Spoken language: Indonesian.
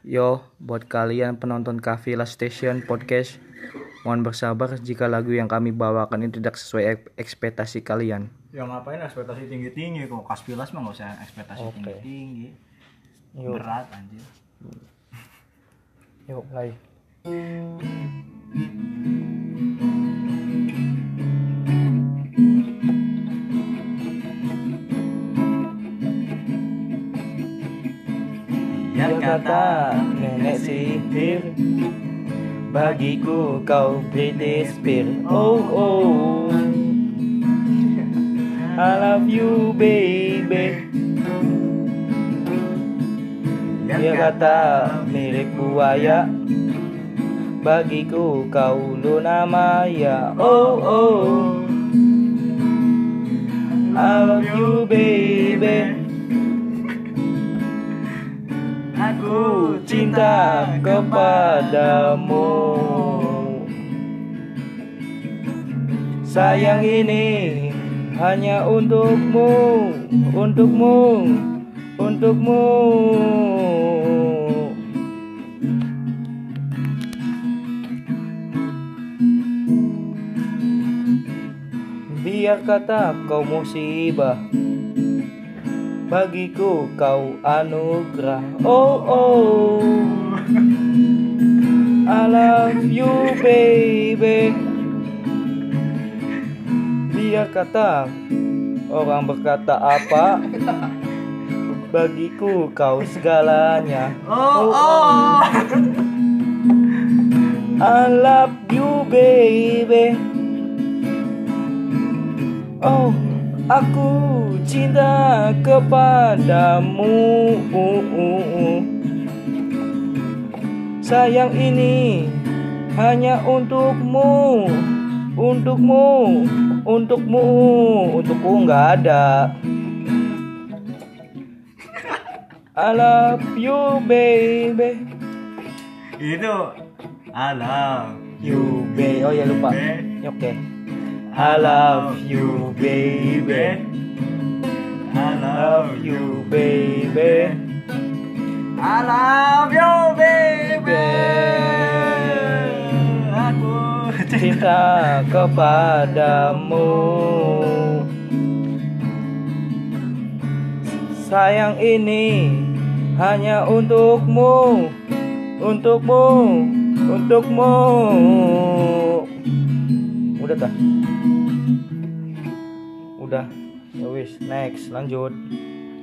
Yo, buat kalian penonton Kavila Station Podcast, mohon bersabar jika lagu yang kami bawakan ini tidak sesuai ek- ekspektasi kalian. Ya ngapain ekspektasi tinggi-tinggi kok Kaspilas mah nggak usah ekspektasi Oke. tinggi-tinggi. Berat anjir. yuk mulai. Biar kata nenek sihir Bagiku kau Britney Spears. Oh oh. I love you baby. Dia kata milik buaya Bagiku kau Luna Maya. Oh oh. I love you baby cinta kepadamu. Sayang ini hanya untukmu Untukmu Untukmu. Biar kata kau musibah Bagiku kau anugerah. Oh oh. I love you baby. Biar kata orang berkata apa? Bagiku kau segalanya. Oh oh. I love you baby. Oh aku cinta kepadamu. Sayang ini hanya untukmu Untukmu Untukmu Untukku nggak ada. I love you baby. Itu alam. You baby Oh ya lupa. Oke. I love you baby. I love you baby I love you baby. Aku Cinta kepadamu Sayang ini hanya untukmu Untukmu Untukmu Udah tak? Udah Ya wis, next, lanjut